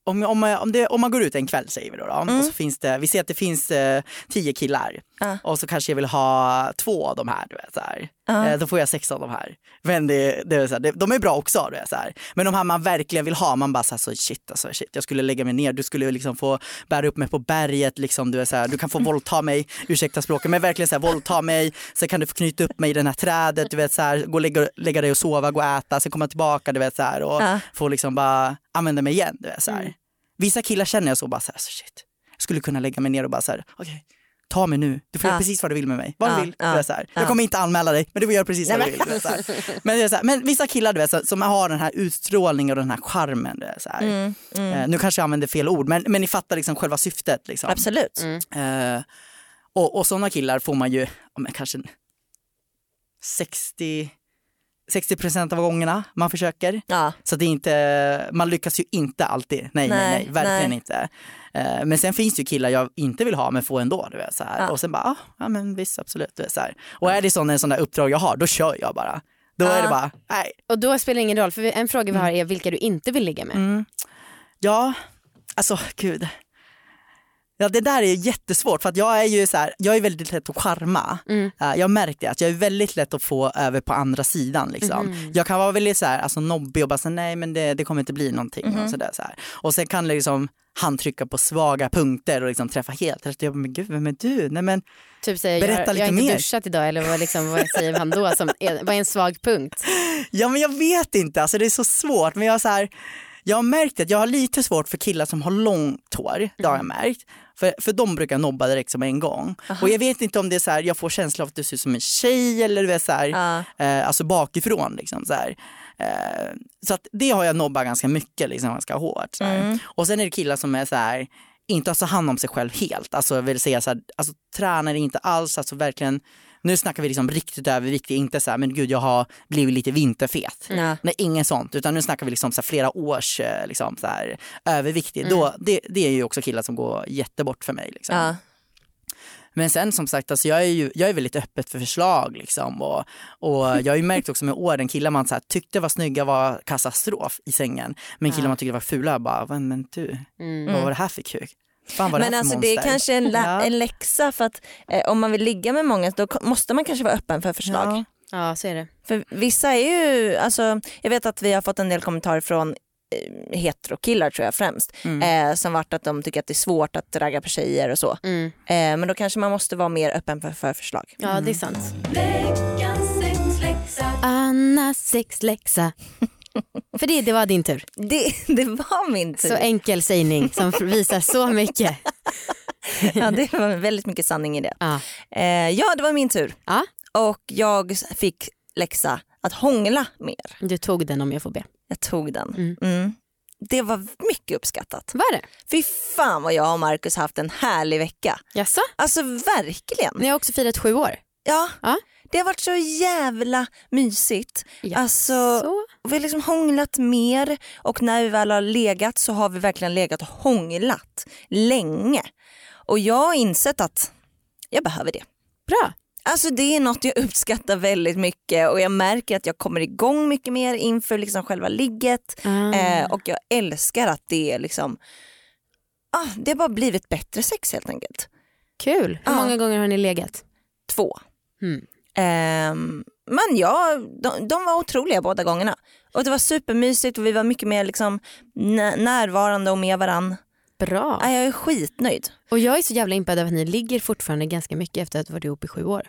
om, om, om, det, om man går ut en kväll säger vi då, då Mm. och så finns det, vi ser att det finns eh, tio killar Ja. och så kanske jag vill ha två av de här. Du vet, så här. Eh, då får jag sex av de här. Men det, det är så här, det, de är bra också. Du vet, så här. Men de här man verkligen vill ha, man bara så, här, så shit alltså, shit. Jag skulle lägga mig ner, du skulle liksom få bära upp mig på berget. Liksom, du, är så här, du kan få våldta mig, ursäkta språket, men verkligen så här, våldta mig. Sen kan du få knyta upp mig i det här trädet, du vet, så här, gå och lägga, lägga dig och sova, gå och äta, sen komma tillbaka du vet, så här, och Ja. få liksom bara använda mig igen. Du vet, så här. Vissa killar känner jag så bara så här, så shit. Jag skulle kunna lägga mig ner och bara så här, okej. Ta mig nu, du får Ja. göra precis vad du vill med mig. Vad Ja, du vill. ja, så här. ja. Jag kommer inte anmäla dig, men du får göra precis vad du vill. Så här. Men, så här, men vissa killar du vet, så- som har den här utstrålningen och den här charmen. Du vet, så här. Mm, Eh, nu kanske jag använder fel ord, men, men ni fattar liksom själva syftet. Liksom. Absolut. Eh, och, och sådana killar får man ju men kanske 60 60 procent av gångerna man försöker. Ja. Så det är inte, man lyckas ju inte alltid. Nej, nej, Nej, nej, verkligen nej. inte. Eh, men sen finns det ju killar jag inte vill ha men får ändå. Du vet, så här. Ja. Och sen bara, ah, ja men visst absolut. Du vet, så här. Och är det sån, en sån där uppdrag jag har, då kör jag bara. Då är Ja. det bara, nej. Och då spelar det ingen roll, för en fråga vi har är vilka du inte vill ligga med. Mm. Ja, alltså gud. Ja det där är jättesvårt för att jag är ju så här, jag är väldigt lätt att charma. Mm. Eh, Jag märkte att jag är väldigt lätt att få över på andra sidan. Liksom. Mhm. Jag kan vara väldigt så här, alltså, nobbig och bara säga nej men det, det kommer inte bli någonting. Mhm. Och, så där, så här. och sen kan liksom han trycka på svaga punkter och liksom träffa helt. Jag bara, men gud vem är du? Nej men Typ säga Berätta jag, jag lite har inte mer. duschat idag eller vad, liksom, vad säger han då som vad är en svag punkt? Ja men jag vet inte, alltså det är så svårt. Men jag, så här, jag har märkt att jag har lite svårt för killar som har långt hår. Det har jag märkt. För, för de brukar jag nobba direkt som en gång. Och jag vet inte om det är så här, jag får känslan av att du ser ut som en tjej eller du vet så här, Ja. eh, alltså bakifrån. Liksom, så här. Eh, så att det har jag nobbat ganska mycket, liksom, ganska hårt. Här. Och sen är det killar som är så här, inte har så hand om sig själv helt. Alltså vill säga så här, alltså tränar inte alls, alltså verkligen nu snackar vi liksom riktigt överviktig, inte så här, men gud jag har blivit lite vinterfet. Ja. Nej, ingen sånt, utan nu snackar vi liksom så här, flera års eh, liksom, så här, överviktig. Då, det, det är ju också killar som går jättebort för mig. Liksom. Ja. Men sen som sagt, alltså, jag, är ju, jag är väldigt öppet för förslag. Liksom, och, och jag har ju märkt också med åren, killar man så här, tyckte var snygga var katastrof i sängen. Men killar man tyckte var fula, bara, "Vad- men du, vad var det här för kuk? Fan, Men det alltså det är monster?" kanske en, Ja. en läxa för att eh, om man vill ligga med många då måste man kanske vara öppen för förslag. Ja. Ja så är det. För vissa är ju, alltså, jag vet att vi har fått en del kommentarer från heterokillar tror jag främst. Mm. Eh, som varit att de tycker att det är svårt att ragga på tjejer och så. Mm. Eh, men då kanske man måste vara mer öppen för, för förslag. Ja det är sant. Veckans sexläxa. För det, det var din tur. Det, det var min tur. Så enkel sägning som visar så mycket. ja, det var väldigt mycket sanning i det. Ja. Eh, ja det var min tur. Ja. Och jag fick läxa att hångla mer. Du tog den om jag får be. Jag tog den. Mm. Mm. Det var mycket uppskattat. Var det? Fy fan vad jag och Marcus haft en härlig vecka. Jaså? Alltså verkligen. Ni har också firat sju år. Ja, Ja. Det har varit så jävla mysigt. Ja. Alltså, Så. vi har liksom hånglat mer och när vi väl har legat så har vi verkligen legat och hånglat länge. Och jag har insett att jag behöver det. Bra. Alltså det är något jag uppskattar väldigt mycket och jag märker att jag kommer igång mycket mer inför liksom själva ligget. Ah. Eh, och jag älskar att det är liksom, ah, det har bara blivit bättre sex helt enkelt. Kul. Hur många gånger har ni legat? Två. Mm. Ehm, men ja, de, de var otroliga båda gångerna. Och det var supermysigt och vi var mycket mer liksom nä- närvarande och med varann. Bra. Ja, jag är skitnöjd. Och jag är så jävla impad över att ni ligger fortfarande ganska mycket efter att ha varit ihop i sju år.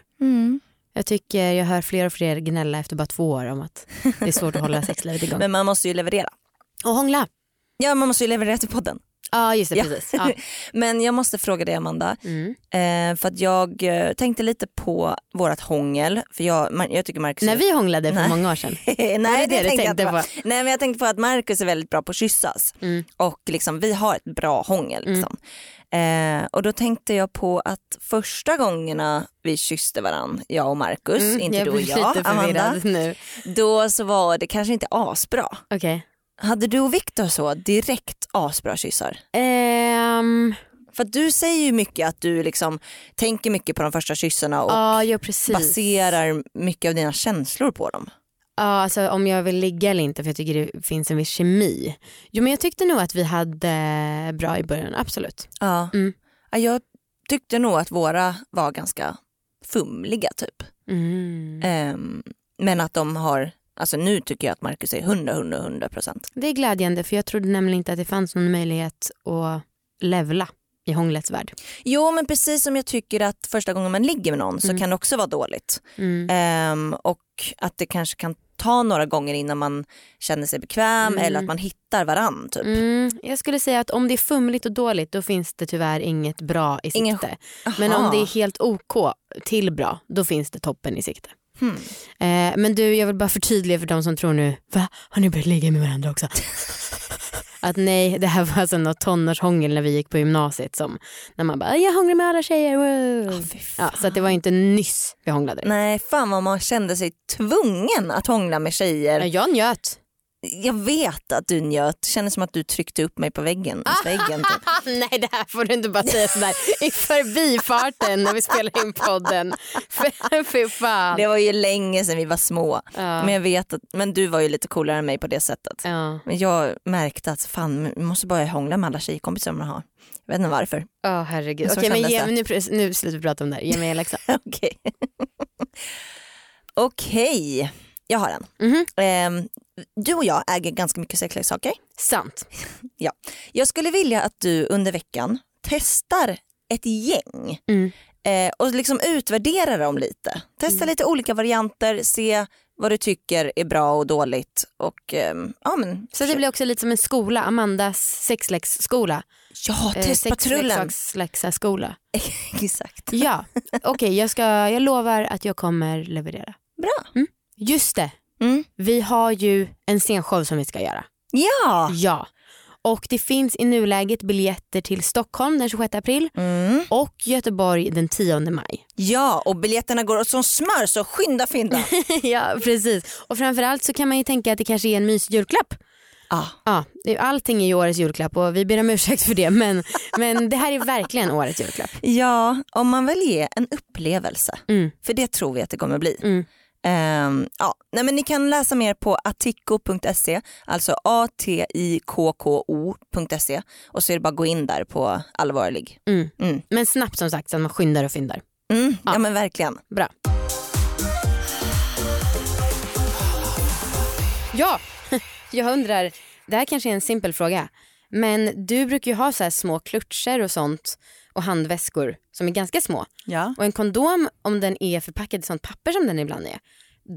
Jag tycker jag hör fler och fler gnälla efter bara två år om att det är svårt att hålla sexlivet igång. Men man måste ju leverera. Och hångla. Ja, man måste ju leverera till podden. Ja just det, Ja. precis. Ja. Men jag måste fråga dig Amanda, Mm. eh, för att jag eh, tänkte lite på vårt hångel. För jag, jag tycker Marcus När vi hånglade för Nej. många år sedan. Nej, det det du tänkte tänkte på? Nej men jag tänkte på att Marcus är väldigt bra på att kyssas Mm. och liksom, vi har ett bra hångel. Liksom. Eh, och då tänkte jag på att första gångerna vi kysste varann, jag och Marcus, Mm, inte jag du och jag, Amanda, nu. då så var det kanske inte asbra. Okej. Hade du och Viktor så direkt asbra kyssar? Ehm, För du säger ju mycket att du liksom tänker mycket på de första kyssarna och ja, ja baserar mycket av dina känslor på dem. Ja, alltså om jag vill ligga eller inte för jag tycker det finns en viss kemi. Jo men jag tyckte nog att vi hade bra i början, absolut. Ja. Mm. Ja, jag, tyckte nog att våra var ganska fumliga typ. Mm. Ehm, men att de har, alltså nu tycker jag att Marcus är 100, 100, 100 procent. Det är glädjande för jag trodde nämligen inte att det fanns någon möjlighet att levla i hånglets värld. Jo men precis som jag tycker att första gången man ligger med någon så Mm. kan det också vara dåligt. Mm. Ehm, och att det kanske kan ta några gånger innan man känner sig bekväm Mm. eller att man hittar varann typ. Mm, jag skulle säga att om det är fumligt och dåligt då finns det tyvärr inget bra i Ingen- sikte. Men Aha. om det är helt OK till bra då finns det toppen i sikte. Hmm. Eh, men du jag vill bara förtydliga för de som tror nu, va har ni börjat ligga med varandra också? att nej det här var alltså något tonårshångel när vi gick på gymnasiet som när man bara jag hånglar med alla tjejer. Fan. ja, så att det var inte nyss vi hånglade. Nej fan vad man kände sig tvungen att hångla med tjejer. Ja, Jag njöt. Jag vet att du njöt, det kändes som att du tryckte upp mig på väggen. Väggen typ. Nej det här får du inte bara säga sådär i förbifarten när vi spelar in podden. Fy- fan. Det var ju länge sedan vi var små. Ja. Men jag vet att, men du var ju lite coolare än mig på det sättet. Ja. Men jag märkte att fan, vi måste börja hångla med alla tjejkompisar man har. Jag vet inte varför. Åh herregud. Så Okej men ge, nu, nu slutar vi prata om det här. Ge mig en läxa. Okej. Okej, jag har en. Mhm. Ehm, du och jag äger ganska mycket sexleksaker. Sant. Jag skulle vilja att du under veckan testar ett gäng Mm. eh, och liksom utvärderar dem lite. Testa lite olika varianter, se vad du tycker är bra och dåligt. Och, ehm, ja, men, Så det blir också lite som en skola, Amandas sexläxskola. ja, Eh, testpatrullen. Sexleksaksskola. Exakt. Ja, okej jag, ska, jag lovar att jag kommer leverera. Bra. Just det, Mm. vi har ju en scenshow som vi ska göra. Ja. Ja. Och det finns i nuläget biljetter till Stockholm den 26 april Mm. och Göteborg den 10 maj. ja, och biljetterna går åt som smör så skynda fynda. ja precis. Och framförallt så kan man ju tänka att det kanske är en mysig julklapp. ah. Ja, allting är ju årets julklapp och vi ber om ursäkt för det men, men det här är verkligen årets julklapp. Ja, om man vill ge en upplevelse. Mm. För det tror vi att det kommer bli. Mm. Ehm, ja. Nej, men ni kan läsa mer på atiko.se, alltså a-t-i-k-k-o.se och så är det bara att gå in där på allvarlig. Mm. Mm. Men snabbt som sagt så att man skyndar och fyndar. Mm, ja. Ja. men verkligen. Bra. Ja, jag undrar, det här kanske är en simpel fråga. Men du brukar ju ha så små klutscher och sånt och handväskor som är ganska små. Ja. Och en kondom om den är förpackad i sånt papper som den ibland är,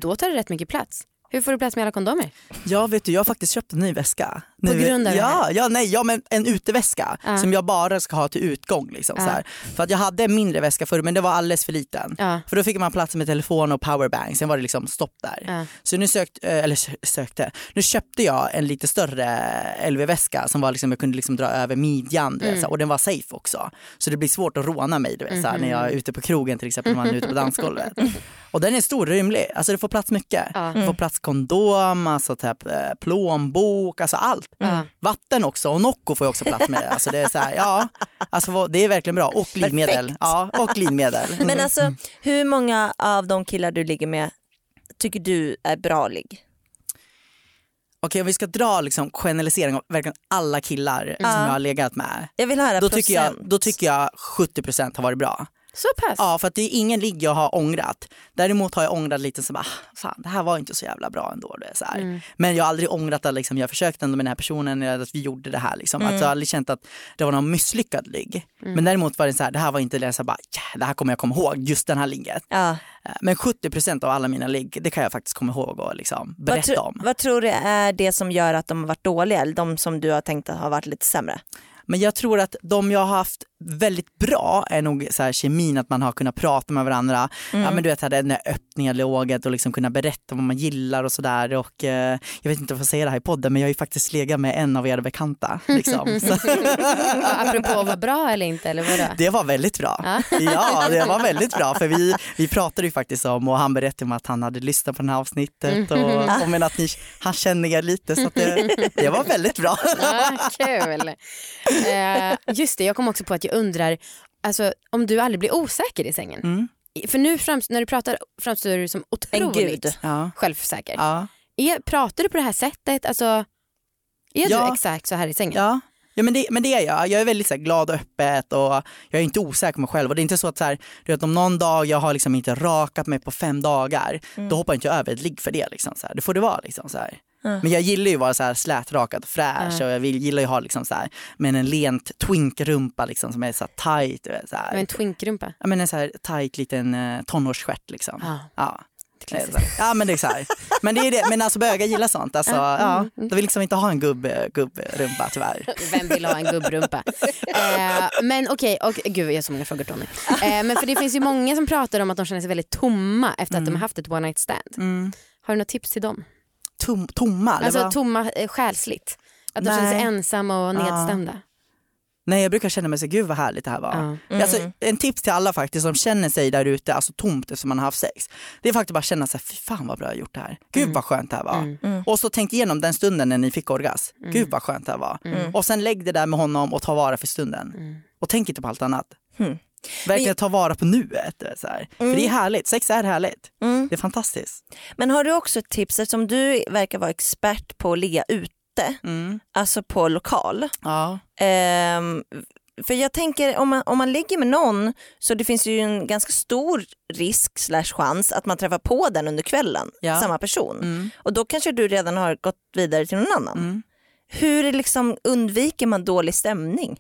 då tar det rätt mycket plats. Hur får du plats med alla kondomer? Ja vet du, jag har faktiskt köpt en ny väska. På Nu- grund av det ja, här? ja, nej, ja, men en uteväska Ja. som jag bara ska ha till utgång. Liksom, här. För att jag hade en mindre väska förr men det var alldeles för liten. Ja. För då fick man plats med telefon och powerbank, sen var det liksom stopp där. Så nu sökt, eh, eller sö- sökte, nu köpte jag en lite större LV-väska som var liksom, jag kunde liksom dra över midjan vet, Mm. och den var safe också. Så det blir svårt att råna mig vet, så här, när Mhm. jag är ute på krogen till exempel, när man är ute på dansgolvet. Och den är stor och rymlig, alltså det får plats mycket. Det får plats kondom, alltså typ, eh, plånbok, alltså allt. Ja. Vatten också och Nocco får jag också plats med. Alltså det är så här, ja, alltså det är verkligen bra. Och glidmedel. Perfekt. Ja, och glidmedel. Men alltså hur många av de killar du ligger med tycker du är bra ligg? Okej om vi ska dra liksom generalisering av verkligen alla killar som jag har legat med. Jag vill höra Då procent. tycker, jag, då tycker jag 70% har varit bra. Så pass? Ja för att det är ingen ligg jag har ångrat. Däremot har jag ångrat lite så bara, ah, fan det här var inte så jävla bra ändå. Det är så här. Men jag har aldrig ångrat att liksom, jag försökte ändå med den här personen, eller att vi gjorde det här. Liksom. Alltså, jag har aldrig känt att det var någon misslyckad ligg. Men däremot var det så här, det här var inte det så bara, yeah, det här kommer jag komma ihåg, just den här ligget. Ja. Eh, Men 70% av alla mina ligg, det kan jag faktiskt komma ihåg och liksom Vad, berätta tro- om. vad tror du är det som gör att de har varit dåliga eller de som du har tänkt att har varit lite sämre? Men jag tror att de jag har haft väldigt bra är nog så här kemin, att man har kunnat prata med varandra. Ja men du vet den där öppninga dialoget och liksom kunna berätta vad man gillar och sådär. Och eh, jag vet inte om jag får säga det här i podden men jag har ju faktiskt legat med en av era bekanta. Liksom. Apropå att vara bra eller inte eller vadå? det var väldigt bra. Ja. Det var väldigt bra för vi, vi pratade ju faktiskt om och han berättade om att han hade lyssnat på det här avsnittet och, och men att ni, han känner er lite så det, det var väldigt bra. Ja, kul. Eh, just det, jag kom också på att jag undrar alltså, om du aldrig blir osäker i sängen. Mm. För nu framst- när du pratar framstår du som otroligt. Ja. självsäker. Ja. Är, pratar du på det här sättet? Alltså, är Ja. du exakt så här i sängen? Ja. Ja men det, men det är jag. Jag är väldigt så här, glad och öppet och jag är inte osäker på mig själv. Och det är inte så att så här, du vet, om någon dag jag har liksom inte rakat mig på fem dagar, då hoppar inte jag över ett ligg för det. Liksom, så här. Det får det vara. Liksom, så här. Men jag gillar ju att vara så här slätrakad fräsch och jag vill, gillar ju att ha liksom så här, men en lent twinkrumpa liksom, som är så här tight. du vet, Så här. Med en twinkrumpa. Ja, men en så här tight liten eh, tonårsstjärt liksom. Ja. Ja. Ja men det är så här. Men det är det, men alltså bögar gillar sånt. Alltså, ja, de vill liksom inte ha en gubb, gubbrumpa tyvärr. Vem vill ha en gubbrumpa? eh, men okej, och, gud jag har så många frågor Tony. Eh, men för det finns ju många som pratar om att de känner sig väldigt tomma efter att de har haft ett one night stand. Mm. Har du något tips till dem? Tom, tomma? eller Alltså vad? tomma eh, själsligt. Att de känner sig ensamma och nedstämda. Nej jag brukar känna mig så gud vad härligt det här var. Ja. Alltså, en tips till alla faktiskt som känner sig där ute, alltså tomt eftersom man har haft sex. Det är faktiskt bara att känna sig, fy fan vad bra jag gjort det här. Gud vad skönt det här var. Och så tänk igenom den stunden när ni fick orgasm. Gud vad skönt det här var. Och sen lägg det där med honom och ta vara för stunden. Och tänk inte på allt annat. Mm. Verkligen ta vara på nuet. Så här. För det är härligt, sex är härligt. Mm. Det är fantastiskt. Men har du också ett tips eftersom du verkar vara expert på att ligga ute, Mm. alltså på lokal. Ja. Ehm, för jag tänker om man, om man ligger med någon så det finns ju en ganska stor risk slash chans att man träffar på den under kvällen, Ja. samma person. Mm. Och då kanske du redan har gått vidare till någon annan. Mm. Hur liksom undviker man dålig stämning?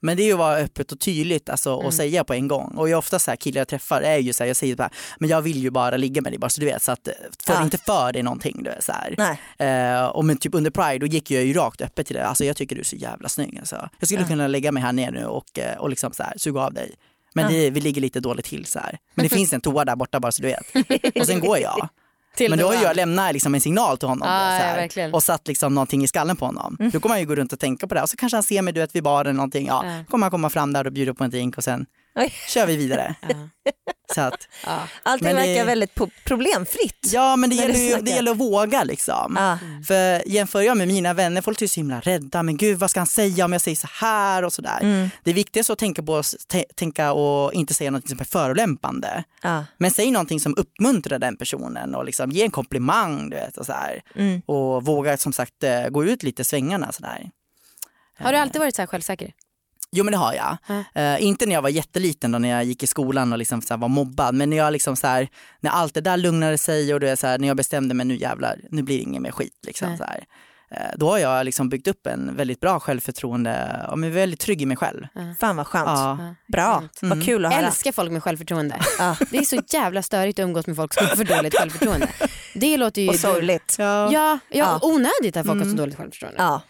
Men det är ju att vara öppet och tydligt alltså, och säga på en gång. Och jag ofta så här, killar jag träffar är ju så här, jag säger bara, men jag vill ju bara ligga med dig bara så du vet. Så att, eh, för Ja. inte för dig någonting. Du vet, så här. Eh, och men typ under Pride då gick jag ju rakt öppet till det. Alltså jag tycker du är så jävla snygg. Alltså. Jag skulle kunna lägga mig här nere nu och, eh, och liksom så här, suga av dig. Men det, vi ligger lite dåligt till så här. Men det finns en toa där borta bara så du vet. Och sen går jag. Till Men då har jag lämnat liksom en signal till honom. Vet, så ja, och satt liksom någonting i skallen på honom. Då kommer han ju gå runt och tänka på det. Och så kanske han ser mig du vet, vid baren eller någonting. Ja. Då kommer han komma fram där och bjuda på en drink och sen. kör vi vidare. Så att, Ja. Allting Men det- verkar väldigt problemfritt. ja men det gäller, snackar. det gäller att våga liksom. Ja. För jämför jag med mina vänner, folk är så himla rädda. Men gud vad ska han säga om jag säger så här och sådär. Mm. Det viktigaste är att tänka på tänka och inte säga något som är förolämpande. Ja. Men säg någonting som uppmuntrar den personen och liksom ge en komplimang du vet, och, så här. Mm. och våga som sagt eh, gå ut lite svängarna. Så där. Har du alltid varit så här självsäker? Jo men det har jag. Eh, inte när jag var jätteliten då när jag gick i skolan och liksom så här var mobbad men när jag liksom så här, när allt det där lugnade sig och det är så här, när jag bestämde mig nu jävlar, nu blir det inget mer skit. Liksom, Nej. så här. Eh, då har jag liksom byggt upp en väldigt bra självförtroende och är väldigt trygg i mig själv. Fan vad skönt. Ja. Bra, vad kul att höra. Älskar folk med självförtroende. Det är så jävla störigt att umgås med folk som har för dåligt självförtroende. Det låter ju... Och sorgligt. Ja, ja, Ja. onödigt att folk har så dåligt självförtroende. Ja.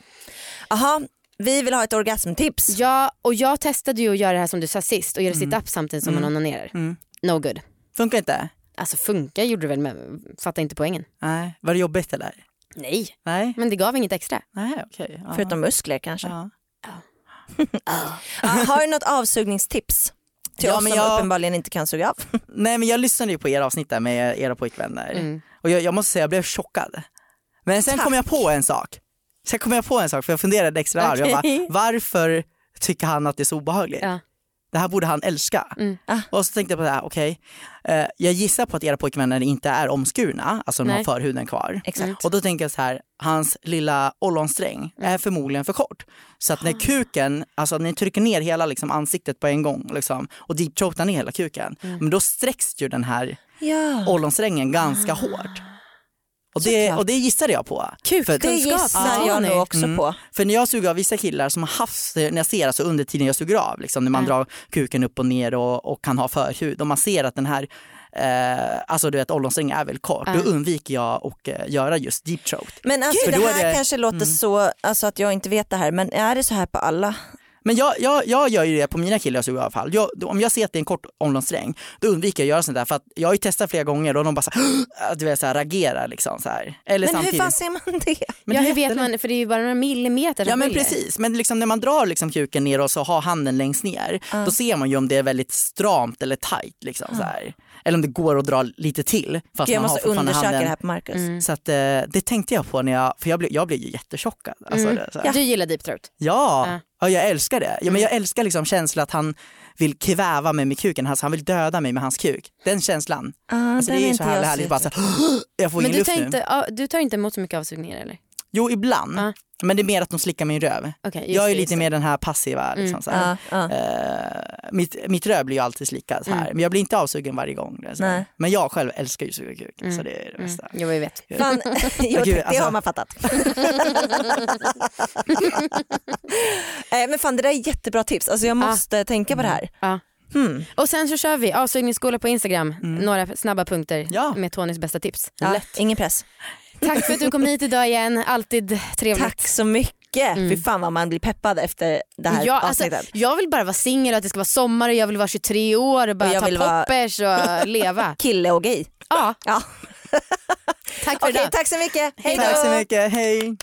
Aha, vi vill ha ett orgasmtips. Ja, och jag testade ju att göra det här som du sa sist och göra sit-up samtidigt som man onanerar. Mm. No good. Funkar inte? Alltså funkar gjorde det väl men fattar inte poängen. Nej. Var det jobbigt eller? Nej, Nej, men det gav inget extra. Nej okej. Ja. Förutom muskler kanske. Ja. Ja, har du något avsugningstips? Till Ja, oss men som jag- uppenbarligen inte kan suga av. Nej men jag lyssnade ju på era avsnitt där med era pojkvänner Mm. och jag, jag måste säga jag blev chockad. Men sen Tack. kom jag på en sak. Sen kom jag på en sak för jag funderade extra varv. Jag bara, varför tycker han att det är så obehagligt? Ja. Det här borde han älska. Mm. Ah. Och så tänkte jag på det här, okej, eh, jag gissar på att era pojkvänner inte är omskurna, alltså de har förhuden kvar. Exakt. Och då tänker jag så här, hans lilla ollonsträng är förmodligen för kort. Så att när kuken, alltså att ni trycker ner hela liksom, ansiktet på en gång liksom, och deepthroatar ner hela kuken, men då sträcks ju den här Ja. ollonsträngen ganska hårt. Och det, och det gissade jag på. För, Det gissar jag nog också Mm. på. för när jag suger av vissa killar som har haft, när jag ser alltså under tiden jag suger av, liksom, när man drar kuken upp och ner och, och kan ha förhud och man ser att den här Eh, alltså du vet ollonsträngen är väldigt kort, då undviker jag att eh, göra just deep throat. Men alltså, Gud, det här det- kanske låter så, alltså att jag inte vet det här, men är det så här på alla? Men jag, jag, jag gör ju det på mina killar jag suger av fall. Jag, om jag ser att det är en kort ollonsträng, då undviker jag att göra sånt där. För att jag har ju testat flera gånger och de bara så här, du vet, så här, reagerar liksom. Så här. Eller Men hur samtidigt. fan ser man det? Men ja, det hur vet man, för det är ju bara några millimeter Ja men skiljer. precis, men liksom när man drar liksom kuken ner och så har handen längst ner, då ser man ju om det är väldigt stramt eller tight. Liksom, så här. Eller om det går att dra lite till. Fast Jag man måste har undersöka handen. det här på Marcus. Så att, eh, det tänkte jag på när jag, för jag blev, jag blev ju jättechockad. Alltså, det, så här. Du gillar deep throat? Ja, Ja. ja jag älskar det. Ja, men jag älskar liksom känslan att han vill kväva mig med kuken, alltså, han vill döda mig med hans kuk. Den känslan. Ah, Alltså, den det är är så här härligt, bara så här, jag får Men ingen du luft tar, nu. inte, ja, du tar inte emot så mycket avsugningar eller? Jo ibland, Ja. men det är mer att de slickar min röv. Just jag är det, lite mer den här passiva. Liksom, Mm. så ja. Eh, mitt, mitt röv blir ju alltid slickad så här. Mm. men jag blir inte avsugen varje gång. Så. Nej. Men jag själv älskar ju suga kuk, så Mm. det är det Mm. bästa. Jo jag vet. Fan, jo, det alltså- har man fattat. Eh, Men fan det där är jättebra tips, alltså jag måste tänka på det här. Hmm. Och sen så kör vi avsugningsskola på Instagram, några snabba punkter Mm. Ja. med Tonys bästa tips. Ja, ingen press. Tack för att du kom hit idag igen, alltid trevligt. Tack så mycket. Mm. Fy fan vad man blir peppad efter det här Ja, alltså, avsnittet. jag vill bara vara singel och att det ska vara sommar och jag vill vara 23 år och bara Och jag ta vill vara- poppers och leva. Kille och gay. Ja, Ja. tack för Okej, idag. tack så mycket. Hej då. Tack så mycket, hej!